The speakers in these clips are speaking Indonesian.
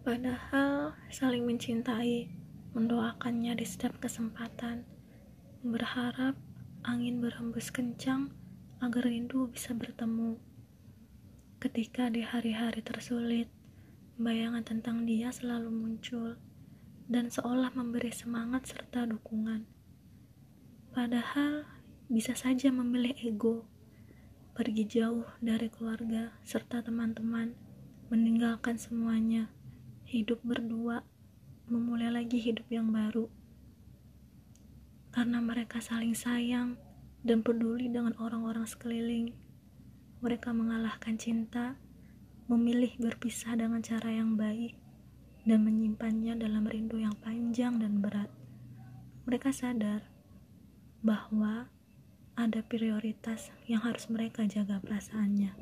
Padahal saling mencintai, mendoakannya di setiap kesempatan, berharap angin berhembus kencang agar rindu bisa bertemu. Ketika di hari-hari tersulit, bayangan tentang dia selalu muncul dan seolah memberi semangat serta dukungan. Padahal bisa saja memilih ego, pergi jauh dari keluarga serta teman-teman, meninggalkan semuanya, hidup berdua, memulai lagi hidup yang baru. Karena mereka saling sayang dan peduli dengan orang-orang sekeliling mereka mengalahkan cinta, memilih berpisah dengan cara yang baik, dan menyimpannya dalam rindu yang panjang dan berat. Mereka sadar bahwa ada prioritas yang harus mereka jaga perasaannya.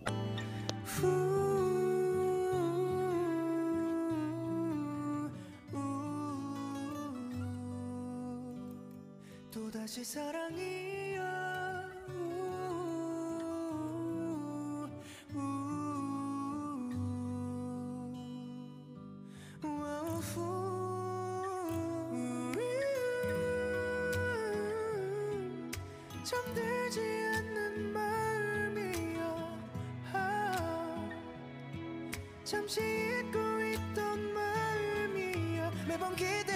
잠들지 않는 마음이야 아, 잠시 잊고 있던 마음이야 매번 기다